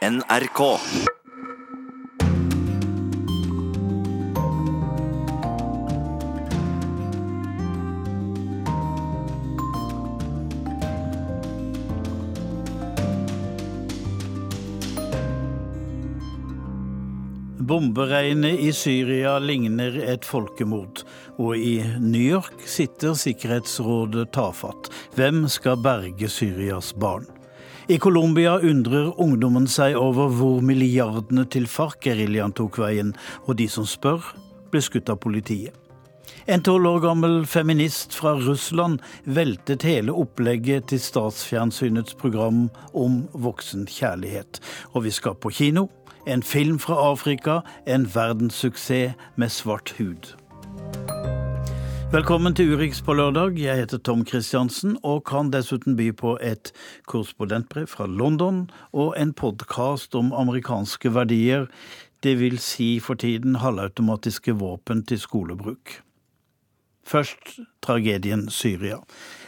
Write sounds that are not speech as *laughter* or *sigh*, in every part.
NRK. Bomberegnet i Syria ligner et folkemord, og i New York sitter Sikkerhetsrådet tafatt. Hvem skal berge Syrias barn? I Colombia undrer ungdommen seg over hvor milliardene til FARC-geriljaen tok veien, og de som spør, ble skutt av politiet. En tolv år gammel feminist fra Russland veltet hele opplegget til statsfjernsynets program om voksen kjærlighet. Og vi skal på kino. En film fra Afrika, en verdenssuksess med svart hud. Velkommen til Urix på lørdag. Jeg heter Tom Christiansen og kan dessuten by på et korrespondentbrev fra London og en podkast om amerikanske verdier, det vil si for tiden halvautomatiske våpen til skolebruk. Først tragedien Syria.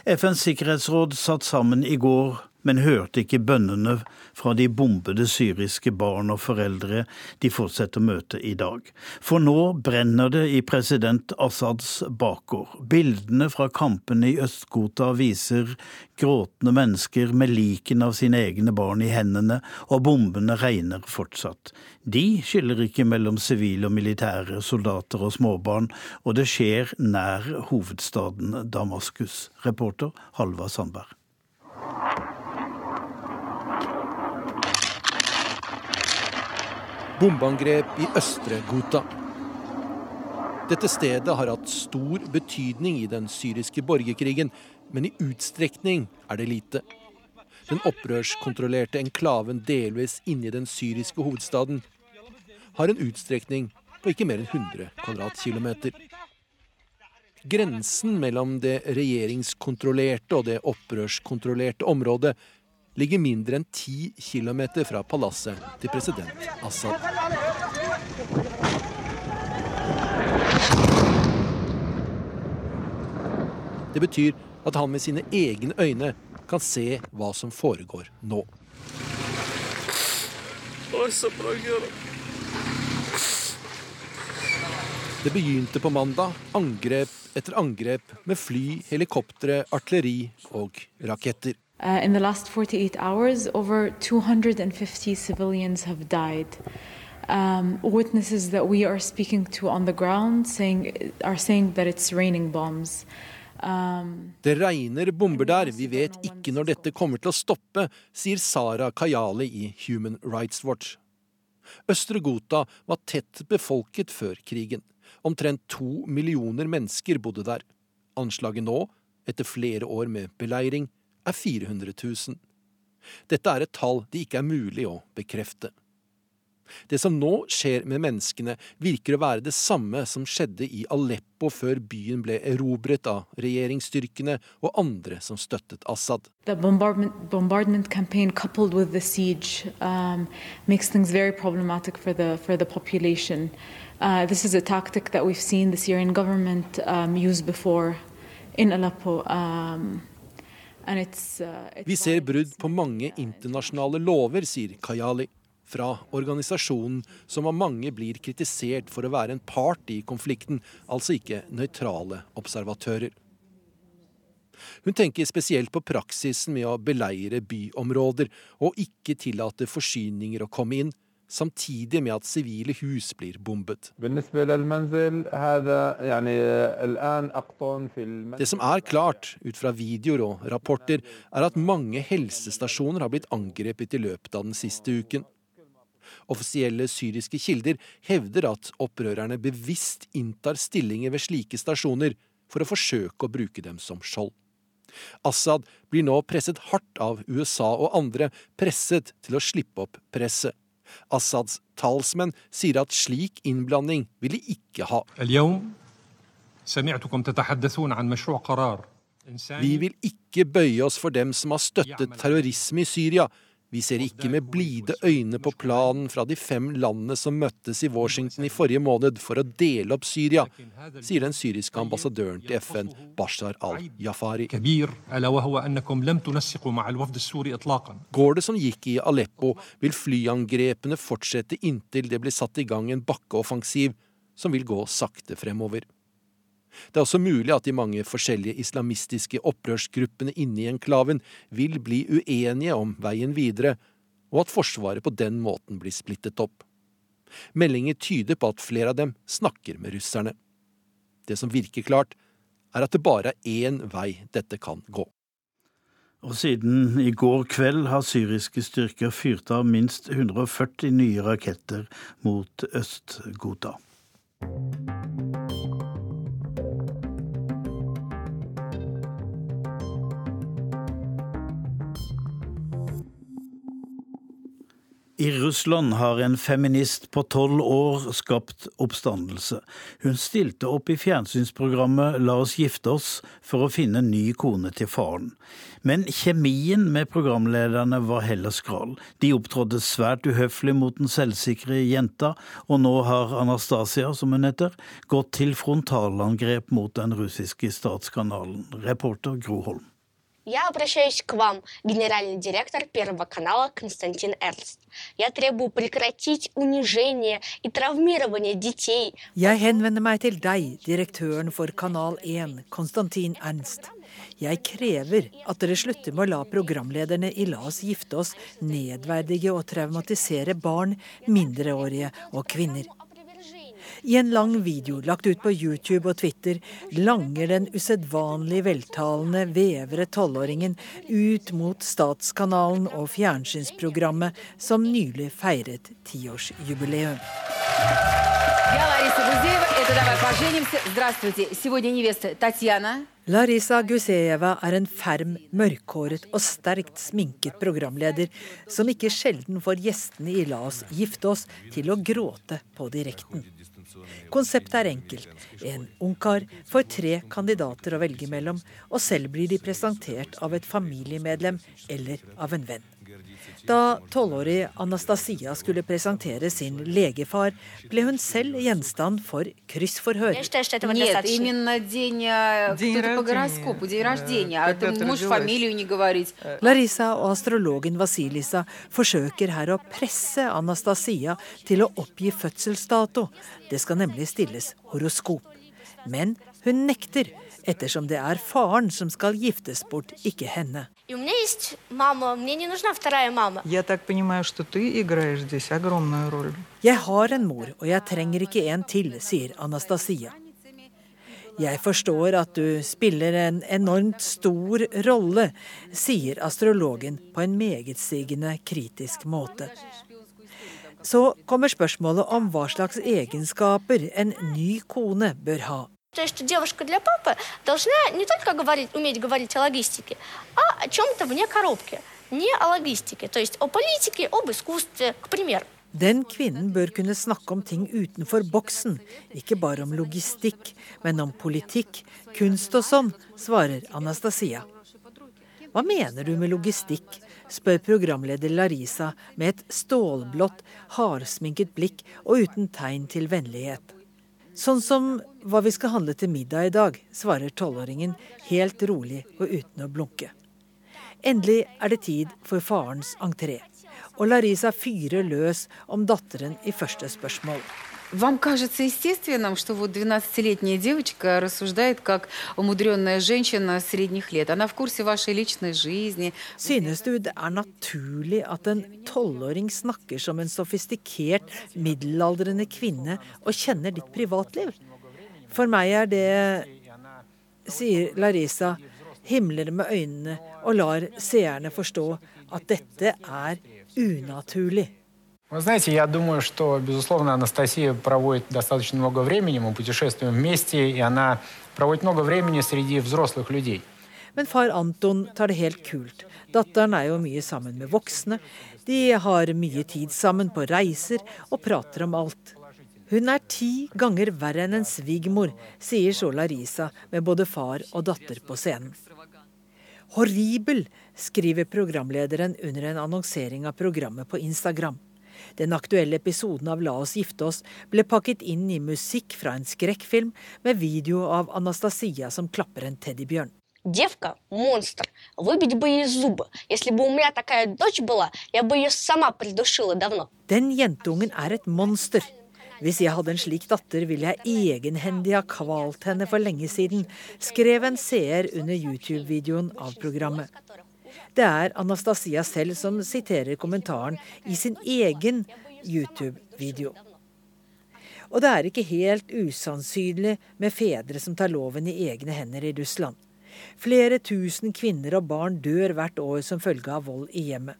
FNs sikkerhetsråd satt sammen i går men hørte ikke bønnene fra de bombede syriske barn og foreldre de fortsetter møtet i dag. For nå brenner det i president Assads bakgård. Bildene fra kampene i Øst-Ghouta viser gråtende mennesker med liken av sine egne barn i hendene, og bombene regner fortsatt. De skiller ikke mellom sivile og militære, soldater og småbarn, og det skjer nær hovedstaden Damaskus. Reporter Halva Sandberg. Bombeangrep i Østre Ghouta. Dette stedet har hatt stor betydning i den syriske borgerkrigen, men i utstrekning er det lite. Den opprørskontrollerte enklaven delvis inni den syriske hovedstaden har en utstrekning på ikke mer enn 100 kvadratkilometer. Grensen mellom det regjeringskontrollerte og det opprørskontrollerte området ligger mindre enn ti kilometer fra palasset til president Assad. Det betyr at han med sine egne øyne kan se hva som foregår nå. Det begynte på mandag, angrep etter angrep med fly, helikoptre, artilleri og raketter. Uh, in the last 48 hours, over 250 civilians have died. Um, witnesses that we are speaking to on the ground saying, are saying that it's raining bombs. Um, det regner bomber der, vi vet ikke når dette kommer til å stoppe, sier Sara Kayali i Human Rights Watch. Østre Ghouta var tett befolket før krigen. Omtrent to millioner mennesker bodde der. Anslaget nå, etter flere år med beleiring, er 400 000. Dette er et tall det ikke er mulig å bekrefte. Det som nå skjer med menneskene, virker å være det samme som skjedde i Aleppo før byen ble erobret av regjeringsstyrkene og andre som støttet Assad. Bombardment, bombardment campaign coupled with the siege um, makes things very problematic. Uh, um, Aleppo. Um, Vi ser brudd på mange internasjonale lover, sier Kayali. Fra organisasjonen som av mange blir kritisert for å være en part i konflikten, altså ikke nøytrale observatører. Hun tenker spesielt på praksisen med å beleire byområder og ikke tillate forsyninger å komme inn, samtidig med at sivile hus blir bombet. Det som er klart ut fra videoer og rapporter, er at mange helsestasjoner har blitt angrepet i løpet av den siste uken. Offisielle syriske kilder hevder at opprørerne bevisst inntar stillinger ved slike stasjoner for å forsøke å bruke dem som skjold. Assad blir nå presset hardt av USA og andre, presset til å slippe opp presset. Assads talsmenn sier at slik innblanding vil de ikke ha. Vi vil ikke bøye oss for dem som har støttet terrorisme i Syria. Vi ser ikke med blide øyne på planen fra de fem landene som møttes i Washington i forrige måned for å dele opp Syria, sier den syriske ambassadøren til FN, Bashar al-Jafari. Går det som gikk i Aleppo, vil flyangrepene fortsette inntil det blir satt i gang en bakkeoffensiv som vil gå sakte fremover. Det er også mulig at de mange forskjellige islamistiske opprørsgruppene inne i enklaven vil bli uenige om veien videre, og at Forsvaret på den måten blir splittet opp. Meldinger tyder på at flere av dem snakker med russerne. Det som virker klart, er at det bare er én vei dette kan gå. Og siden i går kveld har syriske styrker fyrt av minst 140 nye raketter mot Øst-Ghouta. I Russland har en feminist på tolv år skapt oppstandelse. Hun stilte opp i fjernsynsprogrammet La oss gifte oss for å finne ny kone til faren. Men kjemien med programlederne var heller skral. De opptrådte svært uhøflig mot den selvsikre jenta, og nå har Anastasia, som hun heter, gått til frontalangrep mot den russiske statskanalen. Reporter Gro Holm. Я обращаюсь к вам, генеральный директор Первого канала Константин Эрнст. Я требую прекратить унижение и травмирование детей. Jeg henvender meg til deg, direktøren for Kanal 1, Konstantin Ernst. Jeg krever at dere slutter med å la programlederne i La oss gifte oss nedverdige og traumatisere barn, mindreårige og kvinner. I en lang video lagt ut på YouTube og Twitter langer den usedvanlig veltalende vevre tolvåringen ut mot Statskanalen og fjernsynsprogrammet som nylig feiret tiårsjubileum. Larisa Guseva er en ferm, mørkhåret og sterkt sminket programleder som ikke sjelden får gjestene i La oss gifte oss til å gråte på direkten. Konseptet er enkelt. En ungkar får tre kandidater å velge mellom, og selv blir de presentert av et familiemedlem eller av en venn. Da tolvårige Anastasia skulle presentere sin legefar, ble hun selv gjenstand for kryssforhør. Larisa og astrologen Vasilisa forsøker her å presse Anastasia til å oppgi fødselsdato. Det skal nemlig stilles horoskop. Men hun nekter, ettersom det er faren som skal giftes bort, ikke henne. Jeg har en mor, og jeg trenger ikke en til, sier Anastasia. Jeg forstår at du spiller en enormt stor rolle, sier astrologen på en megetsigende kritisk måte. Så kommer spørsmålet om hva slags egenskaper en ny kone bør ha То, что девушка для папы должна не только говорить, уметь говорить о логистике, а о чем-то вне коробки. Не о логистике, то есть о политике, об искусстве, к примеру. Den kvinnen bør kunne snakke om ting utenfor boksen, ikke bare om logistikk, men om politikk, kunst og sånn, svarer Anastasia. Hva mener du med logistikk, spør programleder Larisa med et stålblått, hardsminket blikk og uten tegn til vennlighet. Sånn som hva vi skal handle til middag i dag, svarer tolvåringen helt rolig og uten å blunke. Endelig er det tid for farens entré, og Larisa fyrer løs om datteren i første spørsmål. Вам кажется естественным, что вот 12-летняя девочка рассуждает как умудренная женщина средних лет. Она в курсе вашей личной жизни. Synes du det er naturlig at en tolvåring snakker som en sofistikert, middelaldrende kvinne og kjenner ditt privatliv? For meg er det, sier Larisa, himler med øynene og lar seerne forstå at dette er unaturlig. Вы знаете, я думаю, что, безусловно, Анастасия проводит достаточно много времени, мы путешествуем вместе, и она проводит много времени среди взрослых людей. Men far Anton tar det helt kult. Datteren er jo mye sammen med voksne. De har mye tid sammen på reiser og prater om alt. Hun er ti ganger verre enn en svigermor, sier så Larisa med både far og datter på scenen. Horribel, skriver programlederen under en annonsering av programmet på Instagram. Den aktuelle episoden av La oss gifte oss ble pakket inn i musikk fra en skrekkfilm med video av Anastasia som klapper en teddybjørn. Девка – монстр. Выбить бы ей зубы. Если бы у меня такая дочь была, я бы ее сама придушила давно. Den jentungen er et monster. Hvis jeg hadde en slik datter, ville jeg egenhendig ha kvalt henne for lenge siden, skrev en seer under YouTube-videoen av programmet. Det er Anastasia selv som siterer kommentaren i sin egen YouTube-video. Og det er ikke helt usannsynlig med fedre som tar loven i egne hender i Russland. Flere tusen kvinner og barn dør hvert år som følge av vold i hjemmet.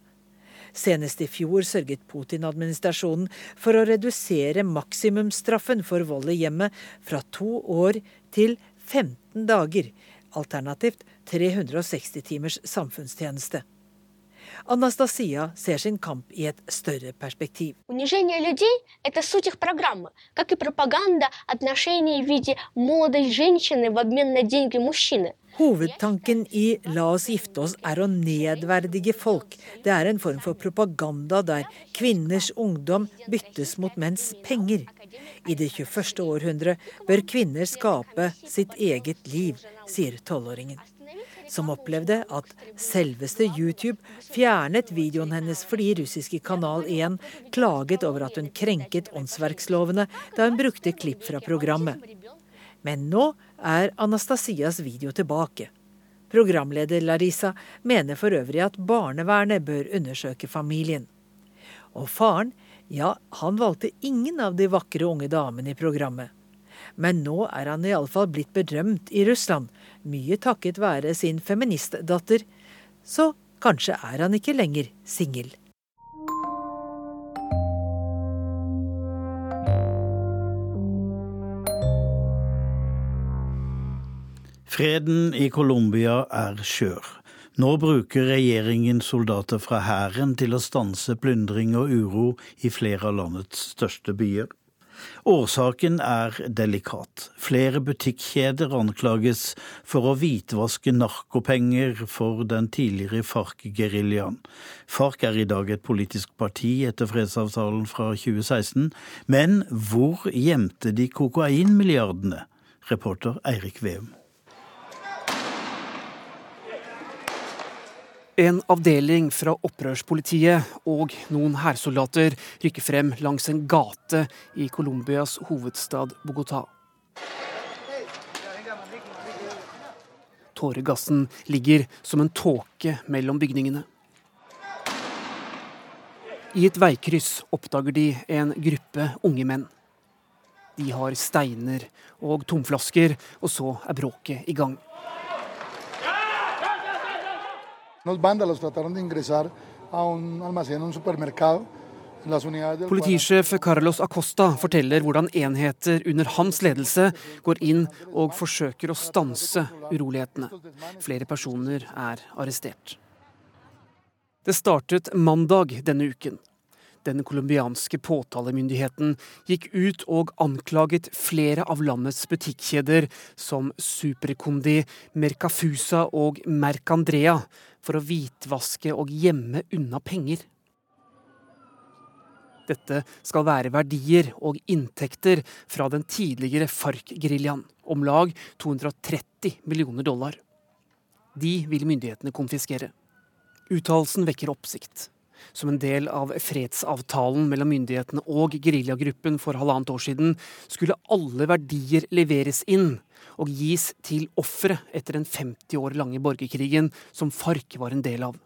Senest i fjor sørget Putin-administrasjonen for å redusere maksimumsstraffen for vold i hjemmet fra to år til 15 dager, alternativt 360 timers samfunnstjeneste. Anastasia ser sin kamp i et større perspektiv. Hovedtanken i 'la oss gifte oss' er å nedverdige folk. Det er en form for propaganda der kvinners ungdom byttes mot menns penger. I det 21. århundre bør kvinner skape sitt eget liv, sier tolvåringen. Som opplevde at selveste YouTube fjernet videoen hennes fordi russiske Kanal 1 klaget over at hun krenket åndsverkslovene da hun brukte klipp fra programmet. Men nå er Anastasias video tilbake. Programleder Larisa mener for øvrig at barnevernet bør undersøke familien. Og faren, ja, han valgte ingen av de vakre unge damene i programmet. Men nå er han iallfall blitt berømt i Russland, mye takket være sin feministdatter. Så kanskje er han ikke lenger singel. Freden i Colombia er skjør. Nå bruker regjeringen soldater fra hæren til å stanse plyndring og uro i flere av landets største byer. Årsaken er delikat. Flere butikkjeder anklages for å hvitvaske narkopenger for den tidligere FARC-geriljaen. FARC er i dag et politisk parti etter fredsavtalen fra 2016, men hvor gjemte de kokainmilliardene? Reporter Eirik Veum. En avdeling fra opprørspolitiet og noen hærsoldater rykker frem langs en gate i Colombias hovedstad Bogotá. Tåregassen ligger som en tåke mellom bygningene. I et veikryss oppdager de en gruppe unge menn. De har steiner og tomflasker, og så er bråket i gang. Los vándalos trataron de ingresar a un almacén, un supermercado. Politisjef Carlos Acosta forteller hvordan enheter under hans ledelse går inn og forsøker å stanse urolighetene. Flere personer er arrestert. Det startet mandag denne uken. Den colombianske påtalemyndigheten gikk ut og anklaget flere av landets butikkjeder, som Supercondi, Mercafusa og Mercandrea, for å hvitvaske og gjemme unna penger. Dette skal være verdier og inntekter fra den tidligere FARC-geriljaen, om lag 230 millioner dollar. De vil myndighetene konfiskere. Uttalelsen vekker oppsikt. Som en del av fredsavtalen mellom myndighetene og geriljagruppen for halvannet år siden, skulle alle verdier leveres inn og gis til ofre etter den 50 år lange borgerkrigen som FARC var en del av.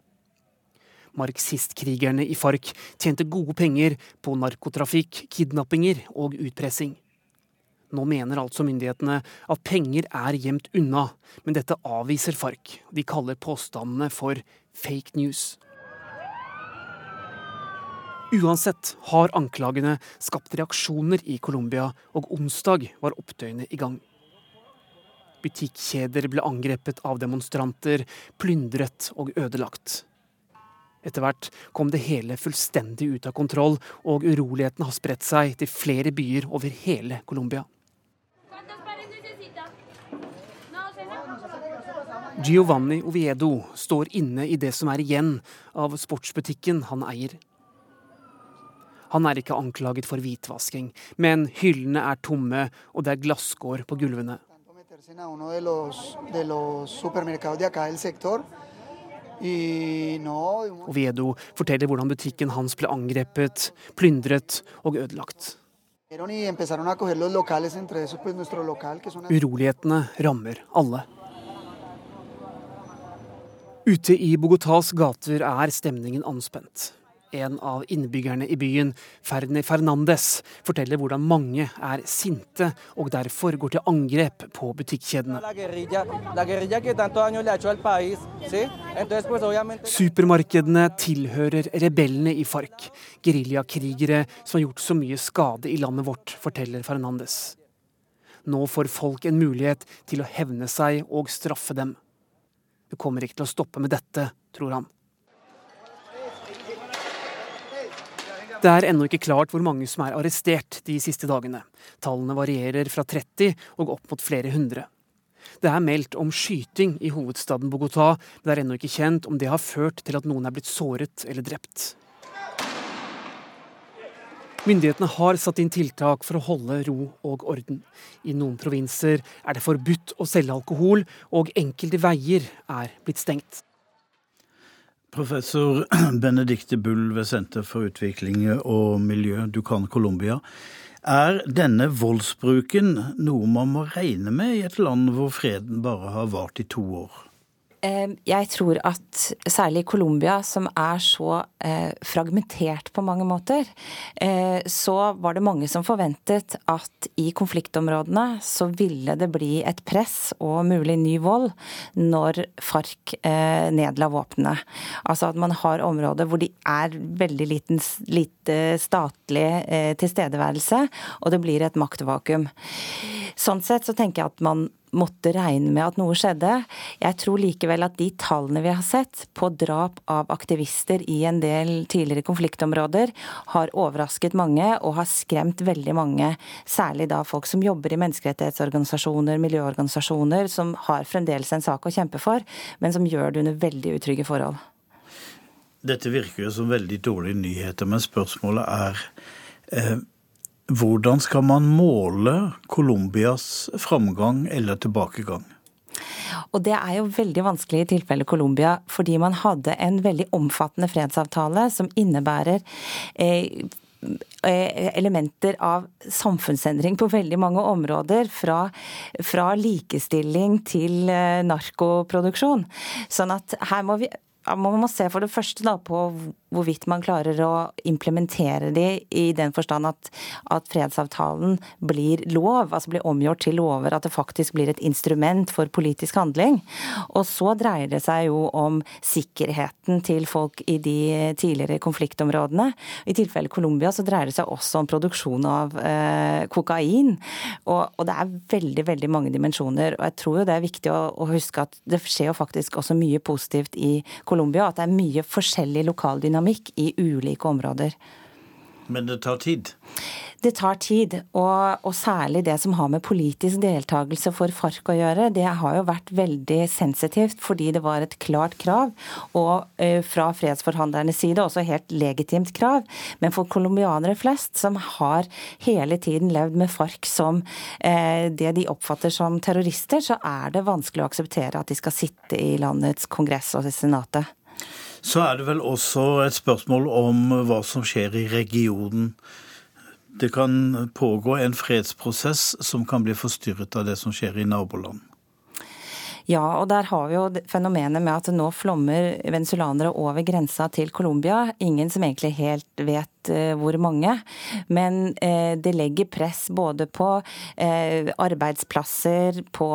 Marxistkrigerne i FARC tjente gode penger på narkotrafikk, kidnappinger og utpressing. Nå mener altså myndighetene at penger er gjemt unna, men dette avviser FARC. De kaller påstandene for fake news. Uansett har anklagene skapt reaksjoner i Colombia, og onsdag var opptøyene i gang. Butikkjeder ble angrepet av demonstranter, plyndret og ødelagt. Etter hvert kom det hele fullstendig ut av kontroll, og urolighetene har spredt seg til flere byer over hele Colombia. Giovanni Oviedo står inne i det som er igjen av sportsbutikken han eier. Han er ikke anklaget for hvitvasking, men hyllene er tomme, og det er glasskår på gulvene. Oviedo forteller hvordan butikken hans ble angrepet, plyndret og ødelagt. Urolighetene rammer alle. Ute i Bogotas gater er stemningen anspent. En av innbyggerne i byen, Ferni Fernandes, forteller hvordan mange er sinte og derfor går til angrep på butikkjedene. Supermarkedene tilhører rebellene i FARC, geriljakrigere som har gjort så mye skade i landet vårt, forteller Fernandes. Nå får folk en mulighet til å hevne seg og straffe dem. Det kommer ikke til å stoppe med dette, tror han. Det er ennå ikke klart hvor mange som er arrestert de siste dagene. Tallene varierer fra 30 og opp mot flere hundre. Det er meldt om skyting i hovedstaden Bogotá, men det er ennå ikke kjent om det har ført til at noen er blitt såret eller drept. Myndighetene har satt inn tiltak for å holde ro og orden. I noen provinser er det forbudt å selge alkohol, og enkelte veier er blitt stengt. Professor *clears throat* Benedicte Bull ved Senter for utvikling og miljø, Dukan Colombia. Er denne voldsbruken noe man må regne med i et land hvor freden bare har vart i to år? Jeg tror at særlig i Colombia, som er så eh, fragmentert på mange måter, eh, så var det mange som forventet at i konfliktområdene så ville det bli et press og mulig ny vold når FARC eh, nedla våpnene. Altså at man har områder hvor de er veldig liten, lite statlig tilstedeværelse, og det blir et maktvakuum. Sånn sett så tenker jeg at man måtte regne med at noe skjedde. Jeg tror likevel at de tallene vi har sett på drap av aktivister i en del tidligere konfliktområder, har overrasket mange og har skremt veldig mange. Særlig da folk som jobber i menneskerettighetsorganisasjoner, miljøorganisasjoner, som har fremdeles en sak å kjempe for, men som gjør det under veldig utrygge forhold. Dette virker jo som veldig dårlige nyheter, men spørsmålet er eh, hvordan skal man måle Colombias framgang eller tilbakegang? Og det er jo veldig vanskelig i tilfellet Colombia, fordi man hadde en veldig omfattende fredsavtale som innebærer eh, eh elementer av samfunnsendring på veldig mange områder. Fra, fra likestilling til eh, narkoproduksjon. Sånn at her må vi man må se for det første da på hvorvidt man klarer å implementere de i den forstand at, at, fredsavtalen blir lov, altså blir omgjort til lover, at det faktisk blir et instrument for politisk handling. Og så dreier det seg jo om sikkerheten til folk i de tidligere konfliktområdene. I tilfelle Colombia så dreier det seg også om produksjon av eh, kokain. Og, og, det er veldig, veldig mange dimensjoner. Og jeg tror jo det er viktig å, å huske at det skjer jo faktisk også mye positivt i Colombia, at det er mye forskjellig lokal dynamikk i ulike områder. Men det tar tid? Det tar tid, og, og, særlig det som har med politisk deltakelse for FARC å gjøre. Det har jo vært veldig sensitivt fordi det var et klart krav, og uh, fra fredsforhandlernes side også helt legitimt krav. Men for colombianere flest, som har hele tiden levd med FARC som uh, det de oppfatter som terrorister, så er det vanskelig å akseptere at de skal sitte i landets kongress og senatet. Så er det vel også et spørsmål om hva som skjer i regionen. Det kan pågå en fredsprosess som kan bli forstyrret av det som skjer i naboland. Ja, og der har vi jo fenomenet med at nå flommer venezuelanere over grensa til Colombia. Ingen som egentlig helt vet Eh, hvor mange. Men eh, det legger press både på eh, arbeidsplasser, på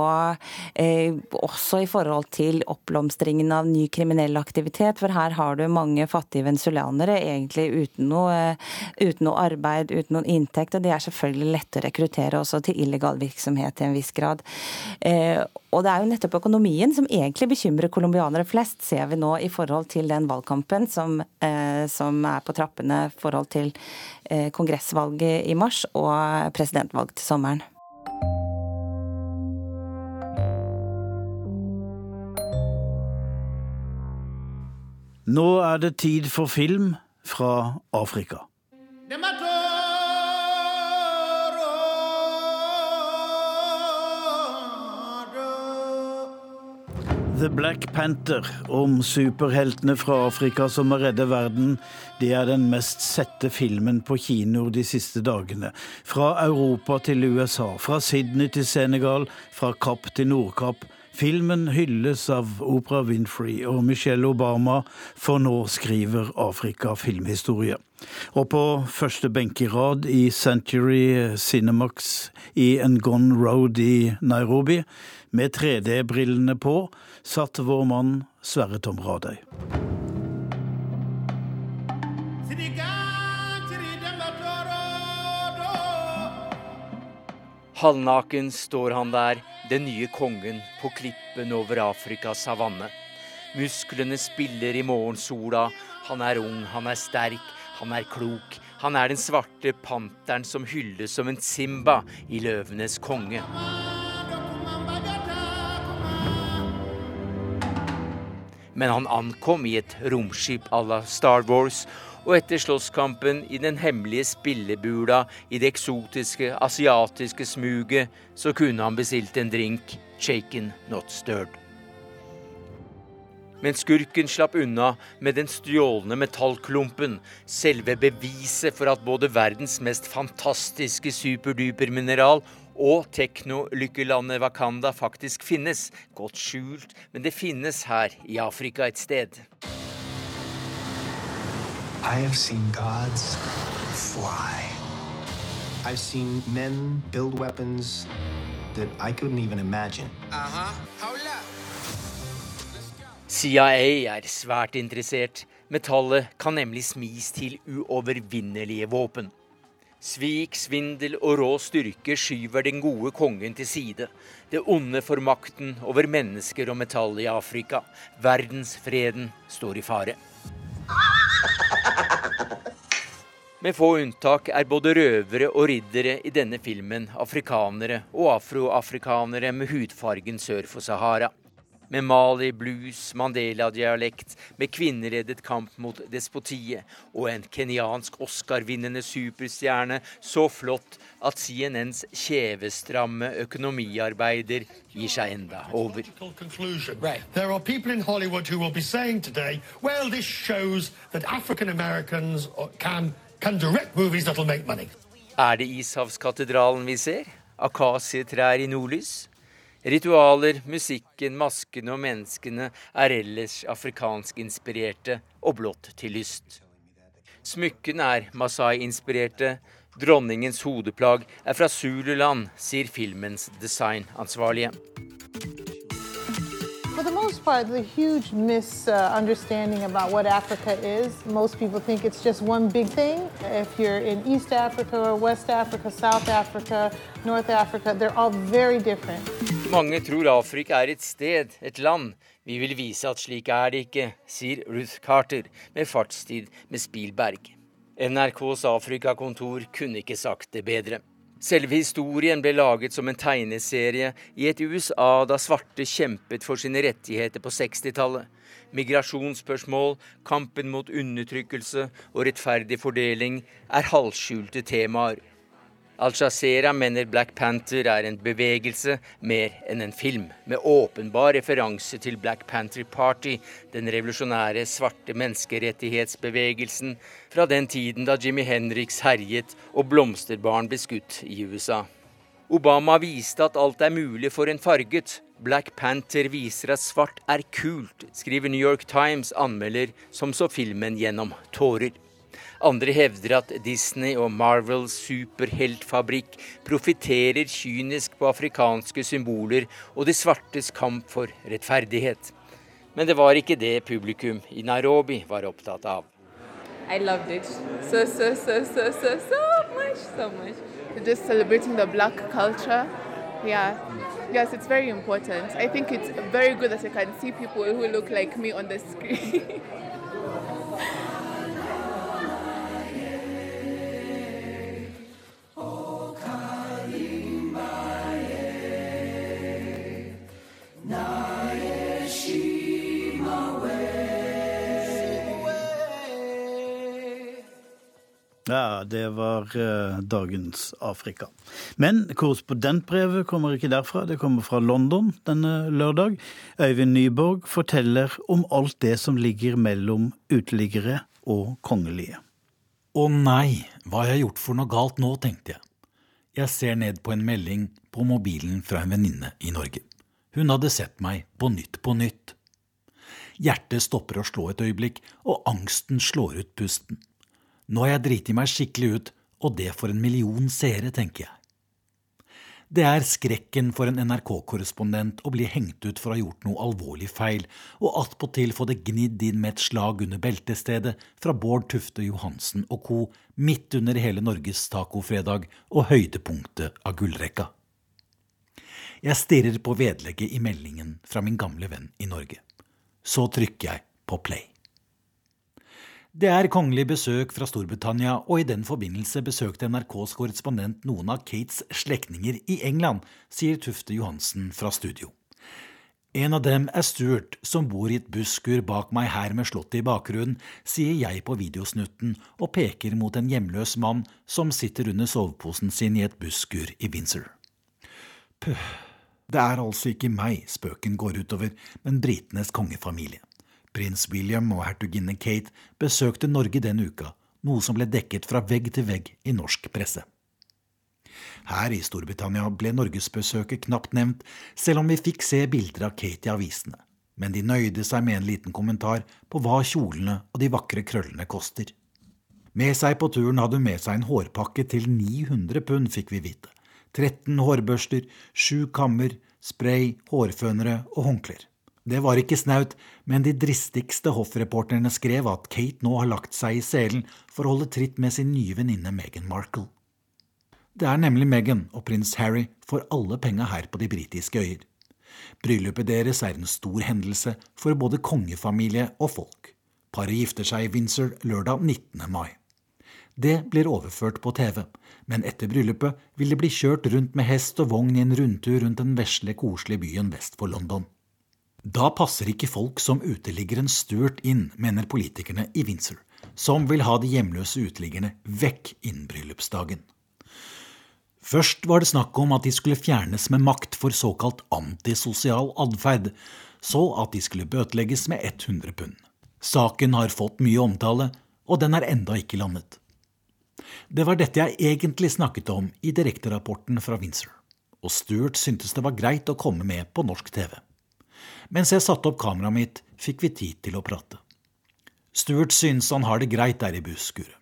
også i forhold til oppblomstringen av ny kriminell aktivitet. For her har du mange fattige venezuelanere egentlig uten noe, uten noe arbeid, uten noen inntekt. Og det er selvfølgelig lett å rekruttere også til illegal virksomhet til en viss grad. Og det er jo nettopp økonomien som egentlig bekymrer colombianere flest, ser vi nå i forhold til den valgkampen som, eh, som er på trappene i forhold til eh, kongressvalget i mars og presidentvalg til sommeren. Nå er det tid for film fra Afrika. The Black Panther om superheltene fra Afrika som må redde verden, det er den mest sette filmen på kinoer de siste dagene. Fra Europa til USA, fra Sydney til Senegal, fra Kapp til Nordkapp. Filmen hylles av Oprah Winfrey og Michelle Obama, for nå skriver Afrika filmhistorie. Og på første benkerad i Century Cinemax i Ngon Road i Nairobi, med 3D-brillene på, satt vår mann Sverre Tom Radøy. Halvnaken står han der, den nye kongen på klippen over Afrikas savanne. Musklene spiller i morgensola, han er ung, han er sterk, han er klok. Han er den svarte panteren som hylles som en Simba i Løvenes konge. Men han ankom i et romskip à la Star Wars, og etter slåsskampen i den hemmelige spillebula i det eksotiske asiatiske smuget, så kunne han bestilt en drink, shaken not stirred. Men skurken slapp unna med den stjålne metallklumpen, selve beviset for at både verdens mest fantastiske superdupermineral og teknolykkelandet Wakanda faktisk finnes. Godt skjult, men det finnes her i Afrika et sted. I have seen gods fly. I've seen men build weapons that I couldn't even imagine. CIA er svært interessert. Metallet kan nemlig smis til uovervinnelige våpen. Svik, svindel og rå styrke skyver den gode kongen til side. Det onde får makten over mennesker og metall i Afrika. Verdensfreden står i fare. Med få unntak er både røvere og riddere i denne filmen afrikanere og afroafrikanere med hudfargen sør for Sahara med Mali blues, Mandela-dialekt, med kvinnereddet kamp mot despotiet og en kenyansk Oscar-vinnende superstjerne så flott at CNNs kjevestramme økonomiarbeider gir seg enda over. There are people in Hollywood who will be saying today, well, this shows that African Americans can, can direct movies that'll make money. Er det Ishavskatedralen vi ser? Akasietrær i nordlys? Ritualer, musikken, maskene og menneskene er ellers afrikansk-inspirerte og blått til lyst. Smykkene er Masai-inspirerte. Dronningens hodeplagg er fra Zululand, sier filmens designansvarlige. For the most part, the huge misunderstanding about what Africa is. Most people think it's just one big thing. If you're in East Africa or West Africa, South Africa, North Africa, they're all very different. Mange tror Afrika er et sted, et land. Vi vil vise at slik er det ikke, sier Ruth Carter med fartstid med Spielberg. NRKs Afrikakontor kunne ikke sagt det bedre. Selve historien ble laget som en tegneserie i et USA da svarte kjempet for sine rettigheter på 60-tallet. Migrasjonsspørsmål, kampen mot undertrykkelse og rettferdig fordeling er halvskjulte temaer. Al-Jazeera mener Black Panther er en bevegelse mer enn en film, med åpenbar referanse til Black Panther Party, den revolusjonære svarte menneskerettighetsbevegelsen fra den tiden da Jimmy Henriks herjet og blomsterbarn ble skutt i USA. Obama viste at alt er mulig for en farget. Black Panther viser at svart er kult, skriver New York Times anmelder, som så filmen gjennom tårer. Andre hevder at Disney og Marvels superheltfabrikk profitterer kynisk på afrikanske symboler og de svartes kamp for rettferdighet. Men det var ikke det publikum i Nairobi var opptatt av. I loved it so, so, so, so, so, so much, so much. Just celebrating the black culture. Yeah. Yes, it's very important. I think it's very good that I can see people who look like me on the screen. *laughs* Ja, det var uh, dagens Afrika. Men korrespondentbrevet kommer ikke derfra, det kommer fra London denne lørdag. Øyvind Nyborg forteller om alt det som ligger mellom uteliggere og kongelige. Å nei, hva har jeg gjort for noe galt nå, tenkte jeg. Jeg ser ned på en melding på mobilen fra en venninne i Norge. Hun hadde sett meg på Nytt på Nytt. Hjertet stopper å slå et øyeblikk, og angsten slår ut pusten. Nå har jeg driti meg skikkelig ut, og det for en million seere, tenker jeg. Det er skrekken for en NRK-korrespondent å bli hengt ut for å ha gjort noe alvorlig feil, og attpåtil få det gnidd inn med et slag under beltestedet fra Bård Tufte Johansen og co. midt under hele Norges tacofredag og høydepunktet av gullrekka. Jeg stirrer på vedlegget i meldingen fra min gamle venn i Norge. Så trykker jeg på play. Det er kongelig besøk fra Storbritannia, og i den forbindelse besøkte NRKs korrespondent noen av Kates slektninger i England, sier Tufte Johansen fra studio. En av dem er Stuart, som bor i et busskur bak meg her med slottet i bakgrunnen, sier jeg på videosnutten og peker mot en hjemløs mann som sitter under soveposen sin i et busskur i Windsor. Puh, det er altså ikke meg spøken går utover, men britenes kongefamilie. Prins William og hertuginne Kate besøkte Norge den uka, noe som ble dekket fra vegg til vegg i norsk presse. Her i Storbritannia ble norgesbesøket knapt nevnt, selv om vi fikk se bilder av Kate i avisene. Men de nøyde seg med en liten kommentar på hva kjolene og de vakre krøllene koster. Med seg på turen hadde hun med seg en hårpakke til 900 pund, fikk vi vite. 13 hårbørster, 7 kammer, spray, hårfønere og håndklær. Det var ikke snaut, men de dristigste hoffreporterne skrev at Kate nå har lagt seg i selen for å holde tritt med sin nye venninne Meghan Markle. Det er nemlig Meghan og prins Harry for alle penga her på de britiske øyer. Bryllupet deres er en stor hendelse for både kongefamilie og folk. Paret gifter seg i Windsor lørdag 19. mai. Det blir overført på TV, men etter bryllupet vil det bli kjørt rundt med hest og vogn i en rundtur rundt den vesle, koselige byen vest for London. Da passer ikke folk som uteliggeren Stuart inn, mener politikerne i Windsor, som vil ha de hjemløse uteliggerne vekk innen bryllupsdagen. Først var det snakk om at de skulle fjernes med makt for såkalt antisosial atferd, så at de skulle bøtelegges med 100 pund. Saken har fått mye omtale, og den er enda ikke landet. Det var dette jeg egentlig snakket om i direkterapporten fra Windsor, og Stuart syntes det var greit å komme med på norsk TV. Mens jeg satte opp kameraet mitt, fikk vi tid til å prate. Stuart synes han har det greit der i busskuret.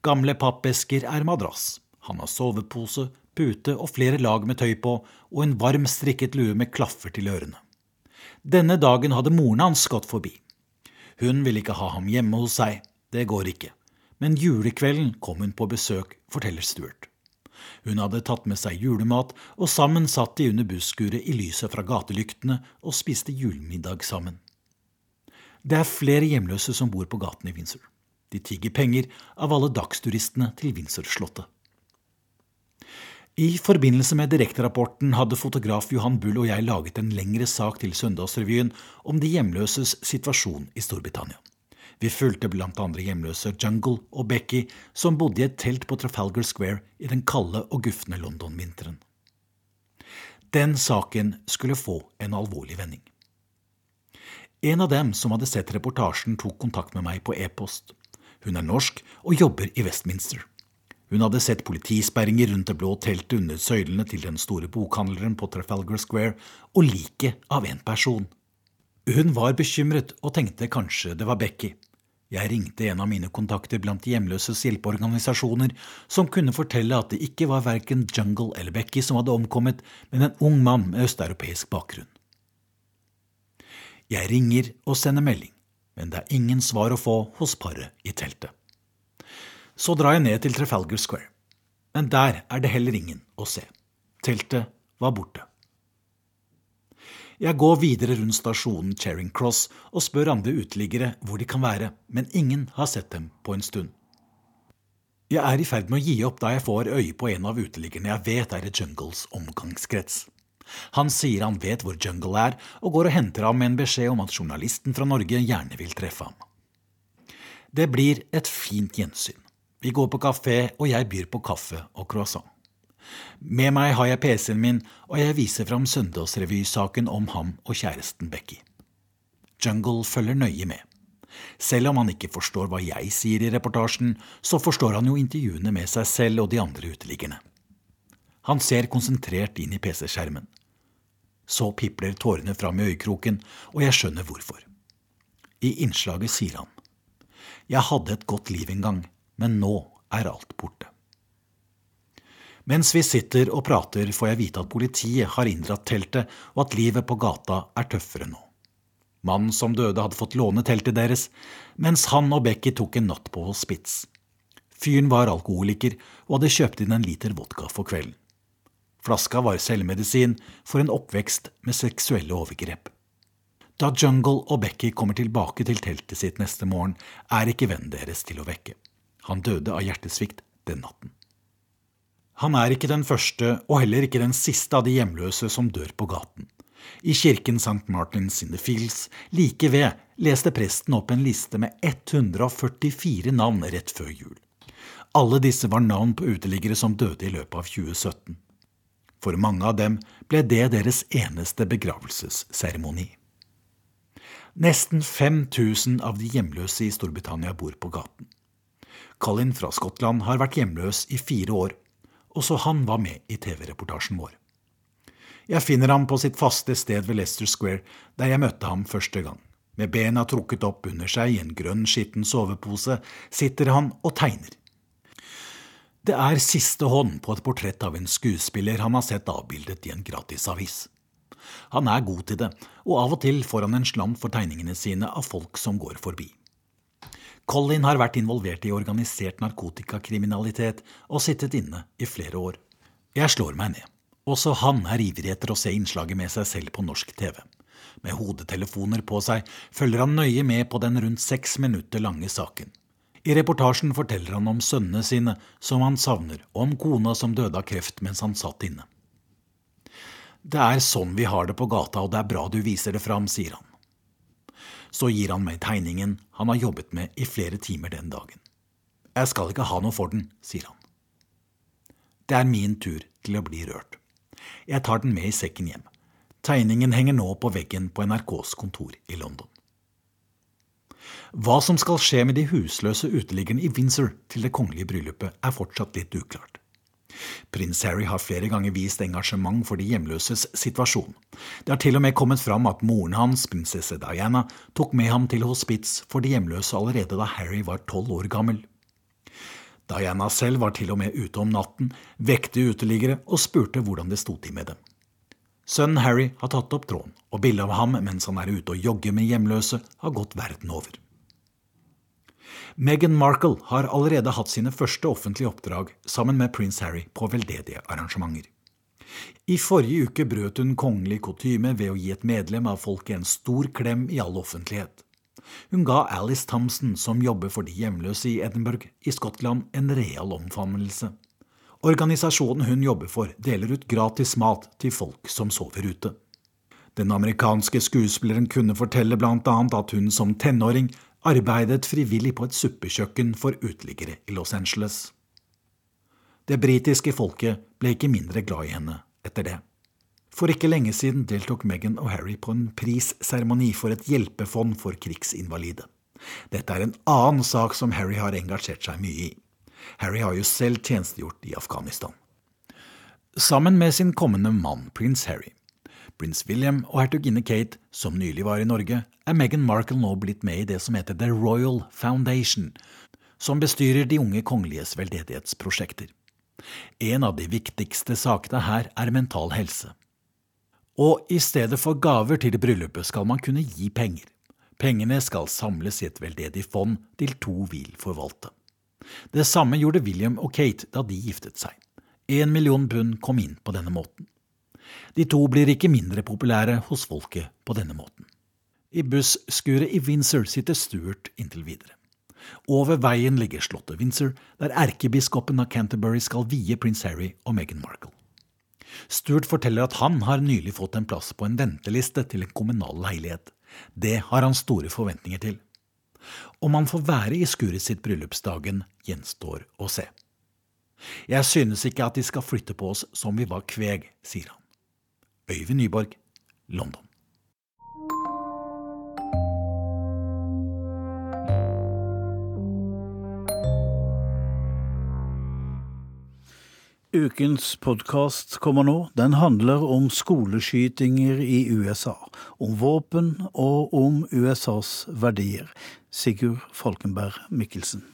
Gamle pappesker er madrass. Han har sovepose, pute og flere lag med tøy på, og en varm strikket lue med klaffer til ørene. Denne dagen hadde moren hans gått forbi. Hun ville ikke ha ham hjemme hos seg, det går ikke, men julekvelden kom hun på besøk, forteller Stuart. Hun hadde tatt med seg julemat, og sammen satt de under busskuret i lyset fra gatelyktene og spiste julemiddag sammen. Det er flere hjemløse som bor på gaten i Windsor. De tigger penger av alle dagsturistene til Windsor-slottet. I forbindelse med direkterapporten hadde fotograf Johan Bull og jeg laget en lengre sak til Søndagsrevyen om de hjemløses situasjon i Storbritannia. Vi fulgte blant andre hjemløse Jungle og Becky, som bodde i et telt på Trafalgar Square i den kalde og gufne London-vinteren. Den saken skulle få en alvorlig vending. En av dem som hadde sett reportasjen, tok kontakt med meg på e-post. Hun er norsk og jobber i Westminster. Hun hadde sett politisperringer rundt det blå teltet under søylene til den store bokhandleren på Trafalgar Square, og liket av en person. Hun var bekymret og tenkte kanskje det var Becky. Jeg ringte en av mine kontakter blant hjemløses hjelpeorganisasjoner, som kunne fortelle at det ikke var verken Jungle eller Becky som hadde omkommet, men en ung mann med østeuropeisk bakgrunn. Jeg ringer og sender melding, men det er ingen svar å få hos paret i teltet. Så drar jeg ned til Trafalgar Square, men der er det heller ingen å se. Teltet var borte. Jeg går videre rundt stasjonen Charing Cross og spør andre uteliggere hvor de kan være, men ingen har sett dem på en stund. Jeg er i ferd med å gi opp da jeg får øye på en av uteliggerne jeg vet er i Jungles omgangskrets. Han sier han vet hvor Jungle er, og går og henter ham med en beskjed om at journalisten fra Norge gjerne vil treffe ham. Det blir et fint gjensyn. Vi går på kafé, og jeg byr på kaffe og croissant. Med meg har jeg PC-en min, og jeg viser fram søndagsrevysaken om ham og kjæresten Becky. Jungle følger nøye med. Selv om han ikke forstår hva jeg sier i reportasjen, så forstår han jo intervjuene med seg selv og de andre uteliggerne. Han ser konsentrert inn i PC-skjermen. Så pipler tårene fram i øyekroken, og jeg skjønner hvorfor. I innslaget sier han Jeg hadde et godt liv en gang, men nå er alt borte. Mens vi sitter og prater, får jeg vite at politiet har inndratt teltet, og at livet på gata er tøffere nå. Mannen som døde, hadde fått låne teltet deres, mens han og Becky tok en natt på hospits. Fyren var alkoholiker og hadde kjøpt inn en liter vodka for kvelden. Flaska var selvmedisin for en oppvekst med seksuelle overgrep. Da Jungle og Becky kommer tilbake til teltet sitt neste morgen, er ikke vennen deres til å vekke. Han døde av hjertesvikt den natten. Han er ikke den første og heller ikke den siste av de hjemløse som dør på gaten. I kirken St. Martins in the Fields like ved leste presten opp en liste med 144 navn rett før jul. Alle disse var navn på uteliggere som døde i løpet av 2017. For mange av dem ble det deres eneste begravelsesseremoni. Nesten 5000 av de hjemløse i Storbritannia bor på gaten. Colin fra Skottland har vært hjemløs i fire år. Også han var med i TV-reportasjen vår. Jeg finner ham på sitt faste sted ved Leicester Square, der jeg møtte ham første gang. Med bena trukket opp under seg i en grønn, skitten sovepose sitter han og tegner. Det er siste hånd på et portrett av en skuespiller han har sett avbildet i en gratisavis. Han er god til det, og av og til får han en slant for tegningene sine av folk som går forbi. Colin har vært involvert i organisert narkotikakriminalitet og sittet inne i flere år. Jeg slår meg ned. Også han er ivrig etter å se innslaget med seg selv på norsk TV. Med hodetelefoner på seg følger han nøye med på den rundt seks minutter lange saken. I reportasjen forteller han om sønnene sine, som han savner, og om kona som døde av kreft mens han satt inne. Det er sånn vi har det på gata, og det er bra du viser det fram, sier han. Så gir han meg tegningen han har jobbet med i flere timer den dagen. Jeg skal ikke ha noe for den, sier han. Det er min tur til å bli rørt. Jeg tar den med i sekken hjem. Tegningen henger nå på veggen på NRKs kontor i London. Hva som skal skje med de husløse uteliggerne i Windsor til det kongelige bryllupet, er fortsatt litt uklart. Prins Harry har flere ganger vist engasjement for de hjemløses situasjon. Det har til og med kommet fram at moren hans, prinsesse Diana, tok med ham til hospits for de hjemløse allerede da Harry var tolv år gammel. Diana selv var til og med ute om natten, vekte uteliggere og spurte hvordan det sto til med dem. Sønnen Harry har tatt opp tråden, og bildet av ham mens han er ute og jogger med hjemløse, har gått verden over. Meghan Markle har allerede hatt sine første offentlige oppdrag sammen med prins Harry på veldedige arrangementer. I forrige uke brøt hun kongelig kutyme ved å gi et medlem av folket en stor klem i all offentlighet. Hun ga Alice Thompson, som jobber for de hjemløse i Edinburgh i Skottland, en real omfavnelse. Organisasjonen hun jobber for, deler ut gratis mat til folk som sover ute. Den amerikanske skuespilleren kunne fortelle annet at hun som tenåring arbeidet frivillig på et suppekjøkken for uteliggere i Los Angeles. Det britiske folket ble ikke mindre glad i henne etter det. For ikke lenge siden deltok Meghan og Harry på en prisseremoni for et hjelpefond for krigsinvalide. Dette er en annen sak som Harry har engasjert seg mye i. Harry har jo selv tjenestegjort i Afghanistan. Sammen med sin kommende mann, prins Harry, prins William og hertuginne Kate, som nylig var i Norge, er Meghan Markle nå blitt med i det som heter The Royal Foundation, som bestyrer de unge kongeliges veldedighetsprosjekter. En av de viktigste sakene her er mental helse. Og i stedet for gaver til bryllupet skal man kunne gi penger. Pengene skal samles i et veldedig fond til to vil forvalte. Det samme gjorde William og Kate da de giftet seg. Én million pund kom inn på denne måten. De to blir ikke mindre populære hos folket på denne måten. I busskuret i Windsor sitter Stuart inntil videre. Over veien ligger slottet Windsor, der erkebiskopen av Canterbury skal vie prins Harry og Meghan Markle. Stuart forteller at han har nylig fått en plass på en venteliste til en kommunal leilighet. Det har han store forventninger til. Om han får være i skuret sitt bryllupsdagen, gjenstår å se. Jeg synes ikke at de skal flytte på oss som vi var kveg, sier han. Øyvind Nyborg, London. Ukens podkast kommer nå. Den handler om skoleskytinger i USA. Om våpen og om USAs verdier. Sigurd Falkenberg Mikkelsen.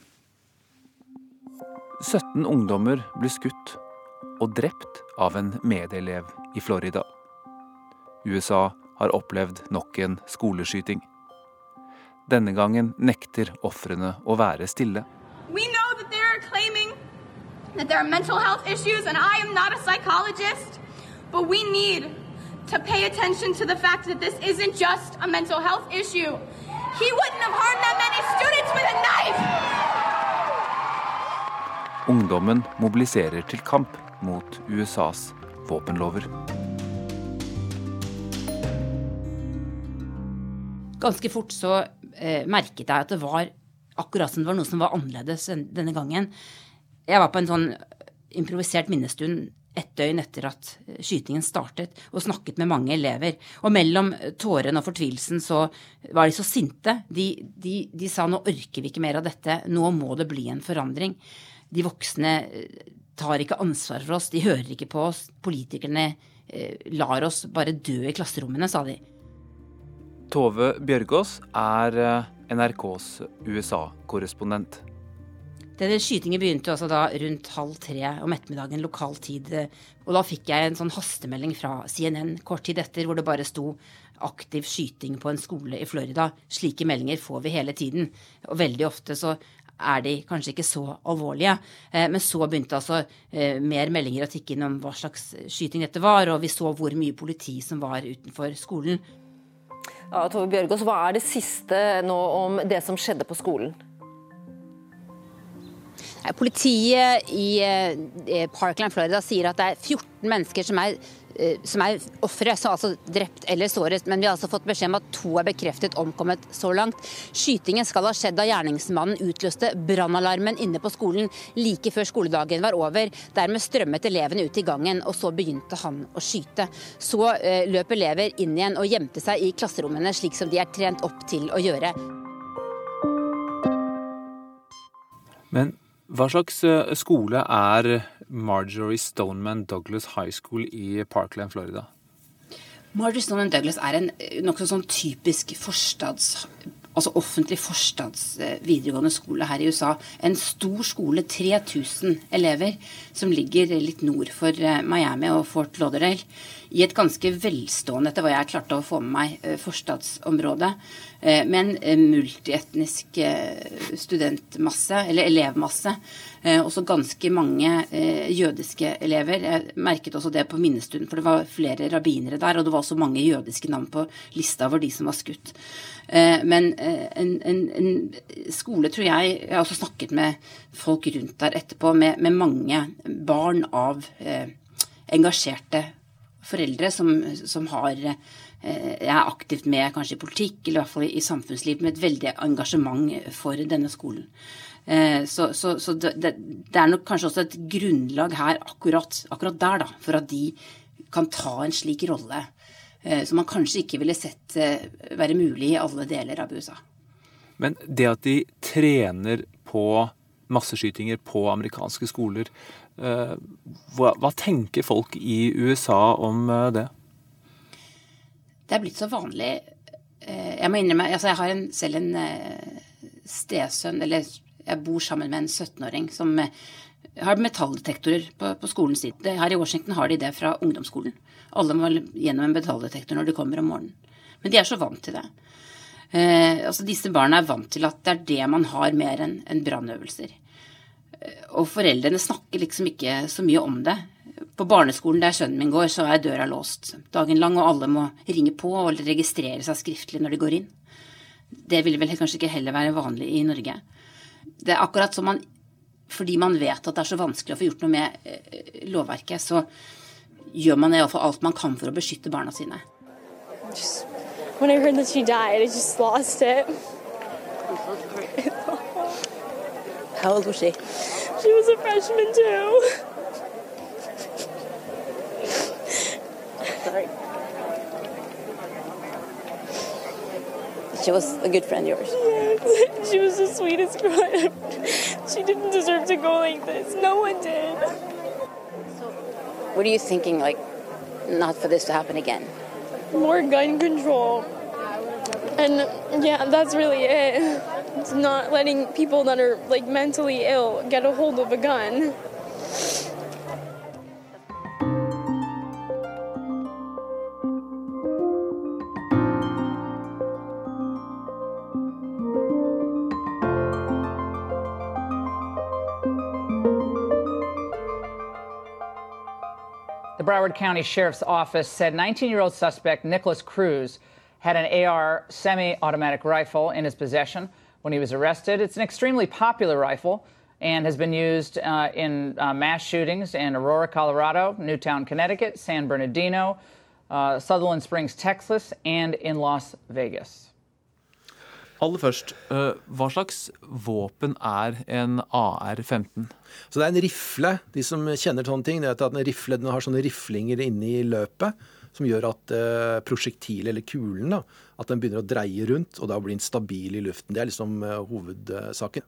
17 ungdommer ble skutt og drept av en medelev i Florida. USA har opplevd nok en skoleskyting. Denne gangen nekter ofrene å være stille. That there are mental health issues, and I am not a psychologist, but we need to pay attention to the fact that this isn't just a mental health issue. He wouldn't have harmed that many students with a knife! Ungdommen mobiliserer til kamp mot USAs våpenlover. Ganske fort så eh, merket jeg at det var akkurat som det var noe som var annerledes denne gangen. Jeg var på en sånn improvisert minnestund ett døgn etter at skytingen startet, og snakket med mange elever. Og mellom tårene og fortvilelsen så var de så sinte. De, de, de, sa nå orker vi ikke mer av dette, nå må det bli en forandring. De voksne eh, tar ikke ansvar for oss, de hører ikke på oss. Politikerne eh, lar oss bare dø i klasserommene, sa de. Tove Bjørgaas er eh, NRKs USA-korrespondent. Denne skytingen begynte altså da rundt halv tre om ettermiddagen lokal tid. Og da fikk jeg en sånn hastemelding fra CNN kort tid etter hvor det bare sto aktiv skyting på en skole i Florida. Slike meldinger får vi hele tiden. Og veldig ofte så er de kanskje ikke så alvorlige. Eh, men så begynte altså eh, mer meldinger å tikke inn om hva slags skyting dette var, og vi så hvor mye politi som var utenfor skolen. Ja, Tove Bjørgaas, hva er det siste nå om det som skjedde på skolen? Politiet i eh, Parkland, Florida sier at det er 14 mennesker som er, som er ofre, altså drept eller såret. Men vi har altså fått beskjed om at to er bekreftet omkommet så langt. Skytingen skal ha skjedd da gjerningsmannen utløste brannalarmen inne på skolen like før skoledagen var over. Dermed strømmet elevene ut i gangen, og så begynte han å skyte. Så uh, løp elever inn igjen og gjemte seg i klasserommene, slik som de er trent opp til å gjøre. Men hva slags eh, skole er Marjorie Stoneman Douglas High School i Parkland, Florida? Marjorie Stoneman Douglas er en eh, nokså sånn typisk forstads altså offentlig forstads eh, videregående skole her i USA. En stor skole, 3000 elever, som ligger litt nord for Miami og Fort Lauderdale. I et ganske velstående, etter hva jeg klarte å få med meg, forstadsområde. Eh, med en eh, multietnisk eh, studentmasse, eller elevmasse. Også ganske mange jødiske elever. Jeg merket også det på minnestunden, for det var flere rabbinere der. Og det var også mange jødiske navn på lista over de som var skutt. Men en, en, en skole, tror jeg Jeg har også snakket med folk rundt der etterpå, med, med mange barn av eh, engasjerte foreldre som, som har Eh, er aktivt med kanskje i politikk, eller i hvert fall i samfunnsliv, med et veldig engasjement for denne skolen. Eh, så, så, så det, det, er nok kanskje også et grunnlag her akkurat, akkurat, der, da, for at de kan ta en slik rolle eh, som man kanskje ikke ville sett være mulig i alle deler av USA. Men det at de trener på masseskytinger på amerikanske skoler, hva, hva tenker folk i USA om det? Det er blitt så vanlig eh, Jeg må innrømme altså Jeg har en, selv en eh, stesønn, eller jeg bor sammen med en 17-åring som eh, har metalldetektorer på, på, skolen sin. Her i Washington har de det fra ungdomsskolen. Alle må gjennom en metalldetektor når de kommer om morgenen. Men de er så vant til det. Eh, altså Disse barna er vant til at det er det man har mer enn en brannøvelser. Og foreldrene snakker liksom ikke så mye om det. På barneskolen der sønnen min går, så er døra låst dagen lang, og alle må ringe på og registrere seg skriftlig når de går inn. Det vil vel kanskje ikke heller være vanlig i Norge. Det er akkurat som man Fordi man vet at det er så vanskelig å få gjort noe med eh, lovverket, så gjør man iallfall alt man kan for å beskytte barna sine. When I heard that she died, I just lost it. How old was she? She was a freshman too. Sorry. She was a good friend of yours. Yes, *laughs* she was the sweetest girl ever. She didn't deserve to go like this. No one did. What are you thinking, like, not for this to happen again? More gun control. And yeah, that's really it. Not letting people that are like mentally ill get a hold of a gun. The Broward County Sheriff's Office said 19 year old suspect Nicholas Cruz had an AR semi automatic rifle in his possession when he was arrested. It's an extremely popular rifle and has been used uh, in uh, mass shootings in Aurora, Colorado, Newtown, Connecticut, San Bernardino, uh, Sutherland Springs, Texas, and in Las Vegas. Aller først, eh, hva slags våpen er en AR-15? Så Det er en rifle. De som kjenner sånne ting, det er at en rifle den har sånne riflinger inni løpet som gjør at eh, prosjektilet, eller kulen, da, at den begynner å dreie rundt, og da blir den stabil i luften. Det er liksom eh, hovedsaken.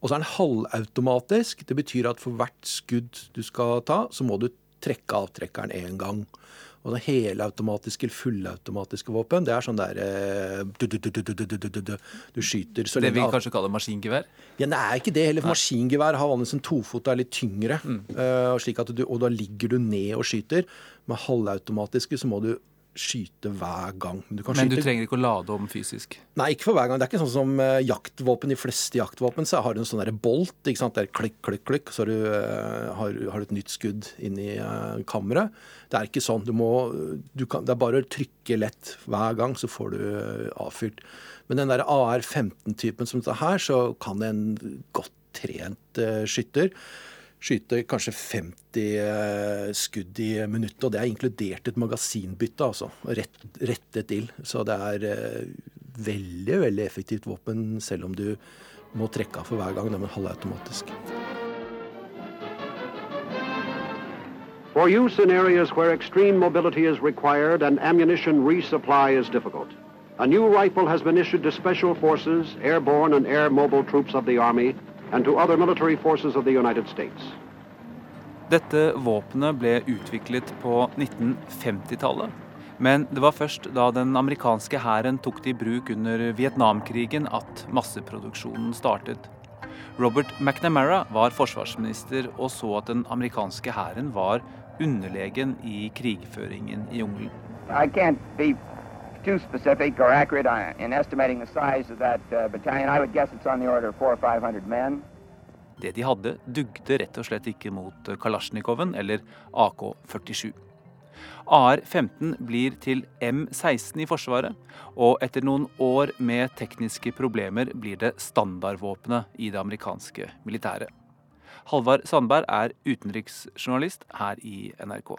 Og så er den halvautomatisk. Det betyr at for hvert skudd du skal ta, så må du trekke avtrekkeren én gang. Det helautomatiske eller fullautomatiske våpen, det er sånn der du, du, du, du skyter så Det vi kanskje kaller maskingevær? Ja, Det er ikke det heller. for Maskingevær har vanligvis en tofot er litt tyngre. Mm. Uh, og da ligger du ned og skyter. Med halvautomatiske så må du skyte hver gang. Men du, Men du trenger ikke å lade om fysisk? Nei, ikke for hver gang. Det er ikke sånn som uh, jaktvåpen. De fleste jaktvåpen så har du en sånn bolt. ikke sant? Det er klikk, klikk, klikk, så har du, uh, har, har du et nytt skudd inn uh, kammeret. Det er ikke sånn. Du må, du kan, det er bare å trykke lett hver gang, så får du avfyrt. Men den der AR-15-typen som dette her, så kan en godt trent skytter skyte kanskje 50 eh, skudd i minuttet. Og det er inkludert et magasinbytte, altså. Rett, rettet til. Så det er eh, veldig, veldig effektivt våpen, selv om du må trekke av for hver gang. Det er halvautomatisk. For use in areas where extreme mobility is required and ammunition resupply is difficult. A new rifle has been issued to special forces, airborne and air mobile troops of the Army, and to other military forces of the United States. Dette våpenet ble utviklet på 1950-tallet. Men det var først da den amerikanske hæren tok det i bruk under Vietnamkrigen at masseproduksjonen startet. Robert McNamara var forsvarsminister og så at den amerikanske hæren var underlegen i krigføringen i jungelen. Too specific or accurate in estimating the size of that uh, battalion. I would guess it's on the order of four or five hundred men. Det de hadde, dugde rett og slett ikke mot Kalasjnikoven eller AK-47. AR-15 blir til M16 i Forsvaret, og etter noen år med tekniske problemer blir det standardvåpenet i det amerikanske militæret. Halvard Sandberg er utenriksjournalist her i NRK.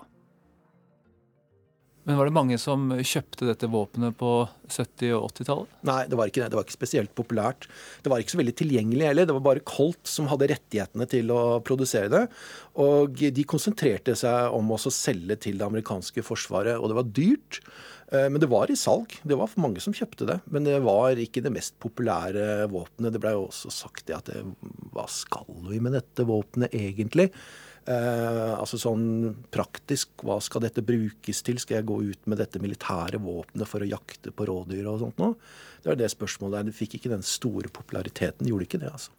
Men var det mange som kjøpte dette våpenet på 70- og 80-tallet? Nei, det var ikke det. Var ikke spesielt populært. Det var ikke så veldig tilgjengelig heller. Det var bare Colt som hadde rettighetene til å produsere det. Og de konsentrerte seg om å selge til det amerikanske forsvaret, og det var dyrt. Eh, men det var i salg. Det var mange som kjøpte det. Men det var ikke det mest populære våpenet. Det blei også sagt det at det, hva skal vi med dette våpenet egentlig? Eh, altså sånn praktisk, hva skal dette brukes til? Skal jeg gå ut med dette militære våpenet for å jakte på rådyr og sånt noe? Det var det spørsmålet der. Det fikk ikke den store populariteten. Gjorde ikke det, altså.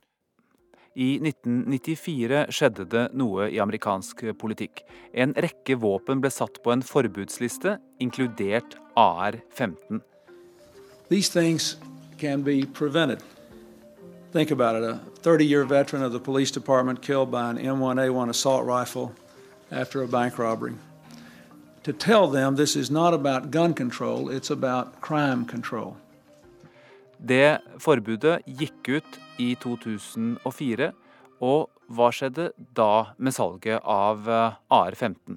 I 1994 skjedde det noe i amerikansk politikk. En rekke våpen ble satt på en forbudsliste, inkludert AR-15. These things can be prevented. Think about it a 30 year veteran of the police department killed by an M1A1 assault rifle after a bank robbery. To tell them this is not about gun control, it's about crime control. Det forbudet gikk ut i 2004, og hva skjedde da med salget av eh, AR-15?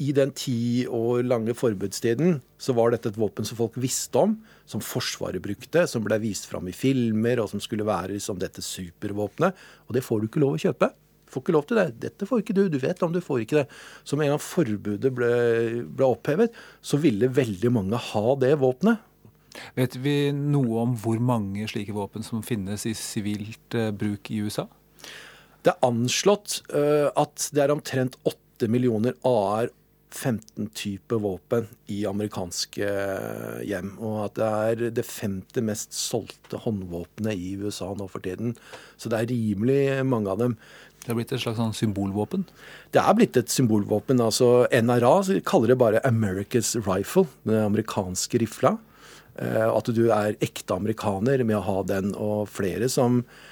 I den ti år lange forbudstiden så var dette et våpen som folk visste om, som Forsvaret brukte, som ble vist fram i filmer, og som skulle være liksom dette supervåpenet. Og det får du ikke lov å kjøpe. Du får ikke lov til det. Dette får ikke du. Du vet om du får ikke det. Så med en gang forbudet ble, ble opphevet, så ville veldig mange ha det våpenet. Vet vi noe om hvor mange slike våpen som finnes i sivilt uh, bruk i USA? Det er anslått uh, at det er omtrent 8 millioner AR 15 typer våpen i amerikanske hjem. Og at det er det femte mest solgte håndvåpenet i USA nå for tiden. Så det er rimelig mange av dem. Det er blitt et slags sånn symbolvåpen? Det er blitt et symbolvåpen. altså NRA kaller det bare America's Rifle, den amerikanske rifla. Eh, at du er ekte amerikaner med å ha den. Og flere som Eh,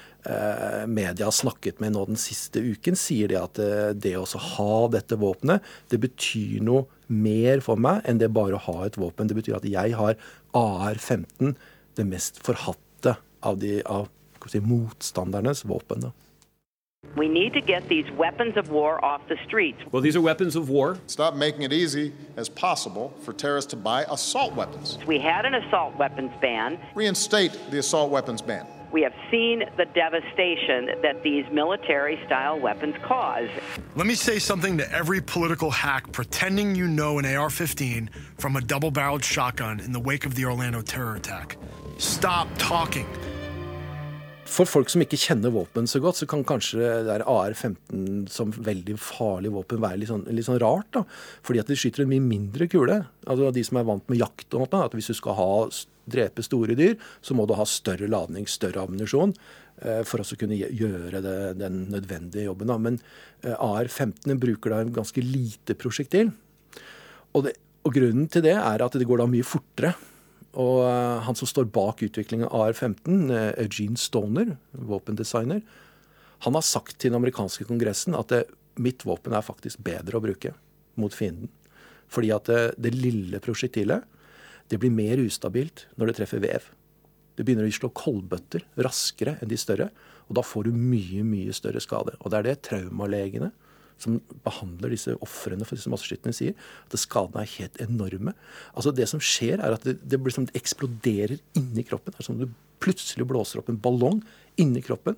media har snakket med nå den siste uken, sier de at eh, det å ha dette våpenet, det betyr noe mer for meg enn det bare å ha et våpen. Det betyr at jeg har AR-15, det mest forhatte av, de, av si, motstandernes våpen. Da. We need to get these weapons of war off the streets. Well, these are weapons of war. Stop making it easy as possible for terrorists to buy assault weapons. We had an assault weapons ban. Reinstate the assault weapons ban. We have seen the devastation that these military style weapons cause. Let me say something to every political hack pretending you know an AR 15 from a double barreled shotgun in the wake of the Orlando terror attack. Stop talking. For folk som ikke kjenner våpen så godt, så kan kanskje det AR-15 som veldig farlig våpen være litt sånn, litt sånn, rart. da. Fordi at de skyter en mye mindre kule. Altså De som er vant med jakt og noe, at hvis du skal ha drepe store dyr, så må du ha større ladning, større ammunisjon, eh, for å kunne gjøre det, den nødvendige jobben. Men eh, AR-15 bruker da en ganske lite prosjektil. Og, det, og, grunnen til det er at det går da mye fortere. Og uh, han som står bak utviklingen av AR-15, uh, Eugene Stoner, våpendesigner, han har sagt til den amerikanske kongressen at det, mitt våpen er faktisk bedre å bruke mot fienden. Fordi at det, det lille prosjektilet det blir mer ustabilt når det treffer vev. Det begynner å slå koldbøtter raskere enn de større. Og da får du mye, mye større skade. Og det er det traumalegene som behandler disse ofrene for disse masseskyttene, sier. At skadene er helt enorme. Altså Det som skjer, er at det, det, blir som det eksploderer inni kroppen. Det er som om du plutselig blåser opp en ballong inni kroppen.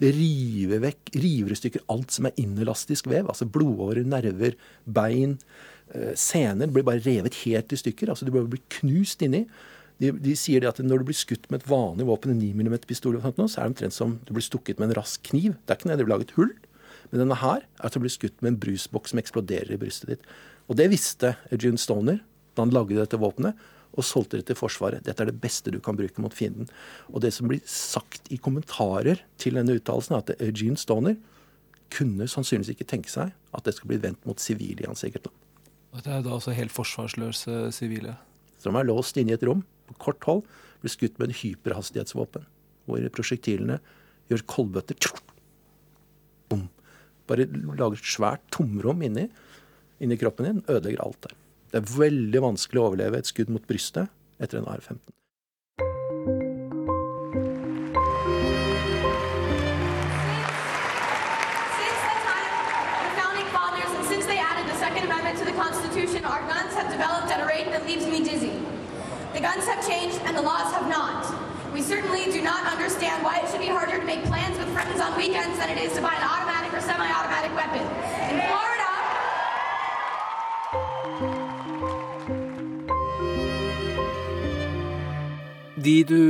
Det river vekk, river i stykker alt som er inelastisk vev. Altså blodårer, nerver, bein, sener blir bare revet helt i stykker. altså De blir knust inni. De, de, sier at når du blir skutt med et vanlig våpen, en 9 mm pistol, så er det omtrent som du blir stukket med en rask kniv. Det er ikke det, det blir laget hull. Men denne her er at du blir skutt med en brusboks som eksploderer i brystet ditt. Og det visste June Stoner da han lagde dette våpenet og solgte det til Forsvaret. Dette er det beste du kan bruke mot fienden. Og det som blir sagt i kommentarer til denne uttalelsen, er at Eugene Stoner kunne sannsynligvis ikke tenke seg at det skulle bli vendt mot sivile i hans eget land. Og det er da også helt forsvarsløse sivile? Som er låst inne i et rom på kort hold, blir skutt med en hyperhastighetsvåpen. Hvor prosjektilene gjør koldbøtter Bom. Bare lager et svært tomrom inni, inni kroppen din. Ødelegger alt der. Det er veldig vanskelig å overleve et skudd mot brystet etter en AR-15. Constitution, our guns have developed at a rate that leaves me dizzy. The guns have changed and the laws have not. We certainly do not understand why it should be harder to make plans with friends on weekends than it is to buy an automatic or semi-automatic weapon. In Florida, De du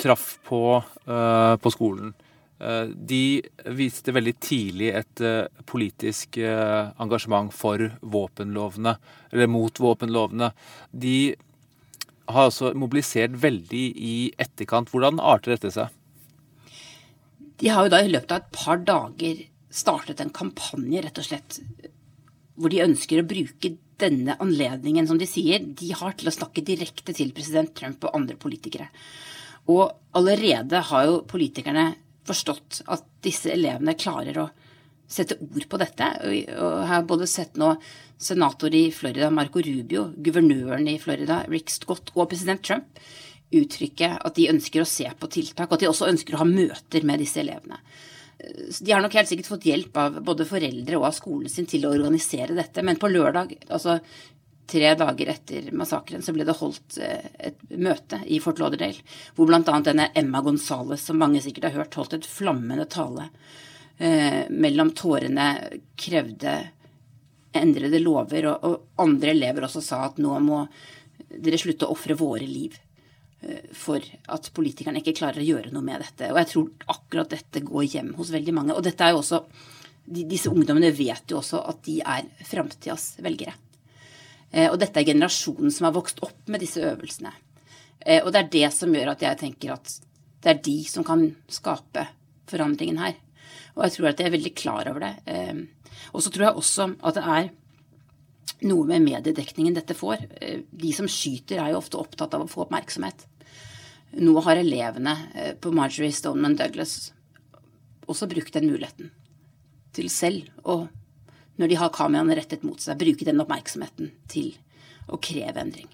traff på, uh, på skolen, uh, de viste veldig tidlig et uh, politisk engasjement for våpenlovene, eller mot våpenlovene. De har altså mobilisert veldig i etterkant. Hvordan arter dette seg? De har jo da i løpet av et par dager startet en kampanje, rett og slett, hvor de ønsker å bruke denne anledningen, som de sier, de har til å snakke direkte til president Trump og andre politikere. Og allerede har jo politikerne forstått at disse elevene klarer å sette ord på dette. Og jeg har både sett nå senator i Florida, Marco Rubio, guvernøren i Florida, Rick Scott, og president Trump uttrykke at de ønsker å se på tiltak, og at de også ønsker å ha møter med disse elevene. De har nok helt sikkert fått hjelp av både foreldre og av skolen sin til å organisere dette, men på lørdag, altså tre dager etter massakren, så ble det holdt eh, et møte i Fort Lauderdale, hvor bl.a. denne Emma Gonzales, som mange sikkert har hørt, holdt et flammende tale. Eh, mellom tårene krevde endrede lover, og, og andre elever også sa at nå må dere slutte å ofre våre liv for at politikerne ikke klarer å gjøre noe med dette. Og jeg tror akkurat dette går hjem hos veldig mange. Og dette er jo også Disse ungdommene vet jo også at de er framtidas velgere. Eh, og dette er generasjonen som har vokst opp med disse øvelsene. Eh, og det er det som gjør at jeg tenker at det er de som kan skape forandringen her. Og jeg tror at jeg er veldig klar over det. Eh, og så tror jeg også at det er noe med mediedekningen dette får. De som skyter, er jo ofte opptatt av å få oppmerksomhet. Nå har elevene på Marjorie Stoneman Douglas også brukt den muligheten til selv å når de har kameraene rettet mot seg, bruke den oppmerksomheten til å kreve endring.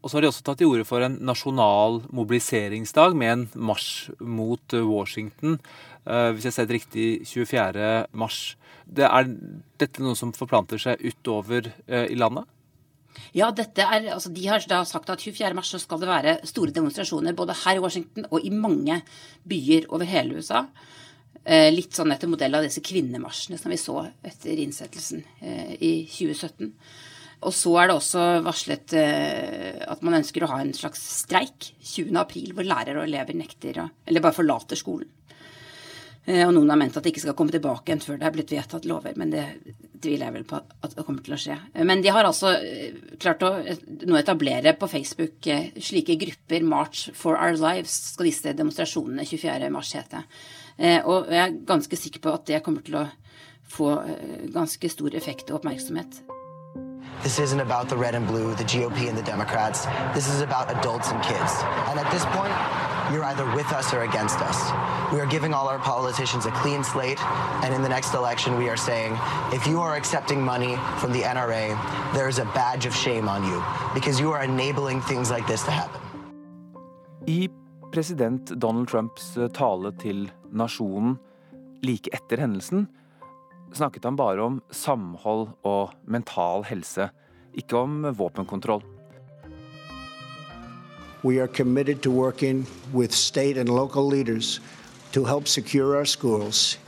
Og så har de også tatt til orde for en nasjonal mobiliseringsdag med en marsj mot Washington. Eh, hvis jeg ser det riktig, 24. mars. Det er dette noe som forplanter seg utover eh, i landet? Ja, dette er, altså De har da sagt at 24. mars skal det være store demonstrasjoner både her i Washington og i mange byer over hele USA. Eh, litt sånn etter modell av disse kvinnemarsjene som vi så etter innsettelsen eh, i 2017. Og så er det også varslet eh, at man ønsker å ha en slags streik 20.4, hvor lærere og elever nekter å Eller bare forlater skolen. Og noen har ment at de ikke skal komme tilbake igjen før det er blitt vedtatt lover, men det tviler jeg vel på at det kommer til å skje. Men de har altså klart å nå etablere på Facebook slike grupper. March for our lives skal disse demonstrasjonene 24. mars hete. Eh, og jeg er ganske sikker på at det kommer til å få eh, ganske stor effekt og oppmerksomhet. This isn't about the red and blue, the GOP and the Democrats. This is about adults and kids. And at this point, you're either with us or against us. We are giving all our politicians a clean slate, and in the next election, we are saying if you are accepting money from the NRA, there is a badge of shame on you because you are enabling things like this to happen. I president Donald Trumps eh, tale til nasjonen like etter hendelsen, snakket han bare om samhold og mental helse, ikke om våpenkontroll. We are committed to working with state and local leaders to help secure our schools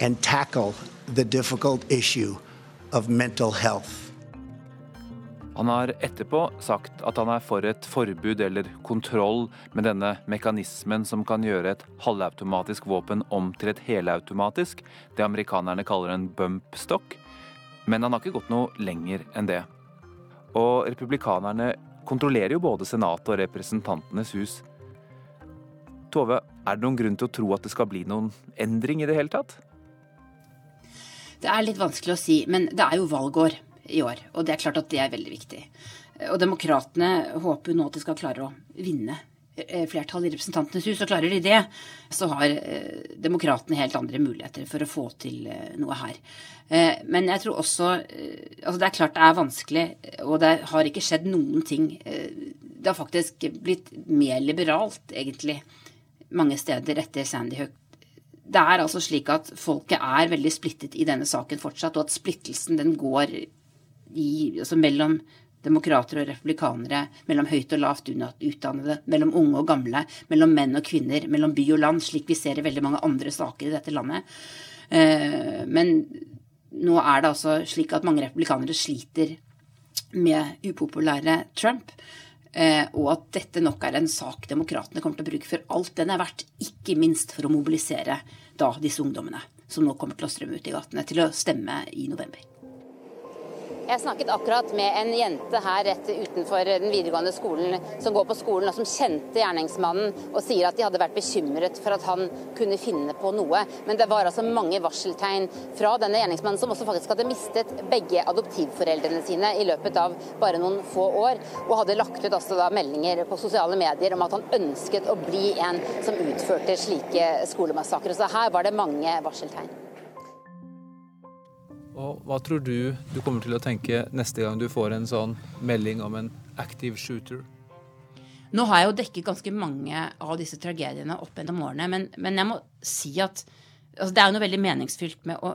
and tackle the difficult issue of mental health. Han har etterpå sagt at han er for et forbud eller kontroll med denne mekanismen som kan gjøre et halvautomatisk våpen om til et helautomatisk, det amerikanerne kaller en bump stock. Men han har ikke gått noe lenger enn det. Og republikanerne kontrollerer jo både Senatet og Representantenes hus. Tove, er det noen grunn til å tro at det skal bli noen endring i det hele tatt? Det er litt vanskelig å si, men det er jo valgår i år. Og det er klart at det er veldig viktig. Og demokratene håper nå at de skal klare å vinne eh, flertall i Representantenes hus. Og klarer de det, så har eh, demokratene helt andre muligheter for å få til eh, noe her. Men jeg tror også Altså, det er klart det er vanskelig, og det har ikke skjedd noen ting. Det har faktisk blitt mer liberalt, egentlig, mange steder etter Sandy Hook det er altså slik at folket er veldig splittet i denne saken fortsatt, og at splittelsen den går i, altså mellom demokrater og republikanere, mellom høyt og lavt utdannede, mellom unge og gamle, mellom menn og kvinner, mellom by og land, slik vi ser i veldig mange andre saker i dette landet. Eh, men nå er det altså slik at mange republikanere sliter med upopulære Trump. Eh, og at dette nok er en sak demokratene kommer til å bruke for alt den er verdt, ikke minst for å mobilisere da disse ungdommene som nå kommer til å strømme ut i gatene, til å stemme i november. Jeg snakket akkurat med en jente her rett utenfor den videregående skolen som går på skolen, og som kjente gjerningsmannen, og sier at de hadde vært bekymret for at han kunne finne på noe. Men det var altså mange varseltegn fra denne gjerningsmannen, som også faktisk hadde mistet begge adoptivforeldrene sine i løpet av bare noen få år, og hadde lagt ut også da meldinger på sosiale medier om at han ønsket å bli en som utførte slike skolemassakrer. Så her var det mange varseltegn. Og hva tror du du kommer til å tenke neste gang du får en sånn melding om en active shooter? Nå har jeg jo dekket ganske mange av disse tragediene opp gjennom årene, men, men, jeg må si at altså det er jo noe veldig meningsfylt med å,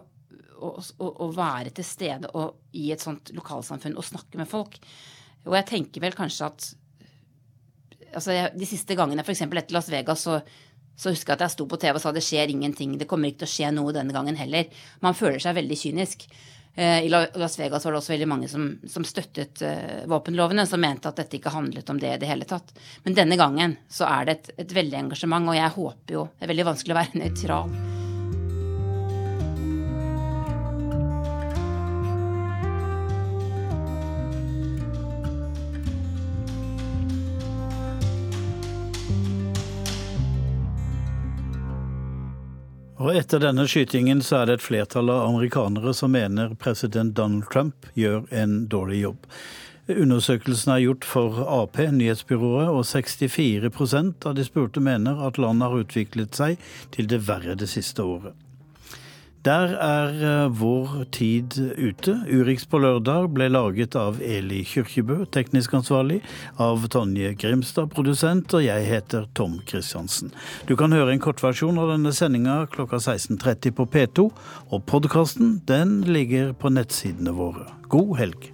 å, å, være til stede og, i et sånt lokalsamfunn og snakke med folk. Og jeg tenker vel kanskje at altså De siste gangene, f.eks. etter Las Vegas, så, så husker jeg at jeg sto på TV og sa det skjer ingenting. Det kommer ikke til å skje noe denne gangen heller. Man føler seg veldig kynisk. Eh, I Las Vegas var det også veldig mange som, som støttet uh, våpenlovene, som mente at dette ikke handlet om det i det hele tatt. Men denne gangen så er det et, et veldig engasjement, og jeg håper jo Det er veldig vanskelig å være nøytral. Og etter denne skytingen så er det et flertall av amerikanere som mener president Donald Trump gjør en dårlig jobb. Undersøkelsen er gjort for Ap, nyhetsbyrået, og 64% av de spurte mener at landet har utviklet seg til det verre det siste året. Der er eh, vår tid ute. Urix på lørdag ble laget av Eli Kyrkjebø, teknisk ansvarlig, av Tonje Grimstad, produsent, og jeg heter Tom Christiansen. Du kan høre en kortversjon av denne sendinga klokka 16.30 på P2, og podkasten den ligger på nettsidene våre. God helg.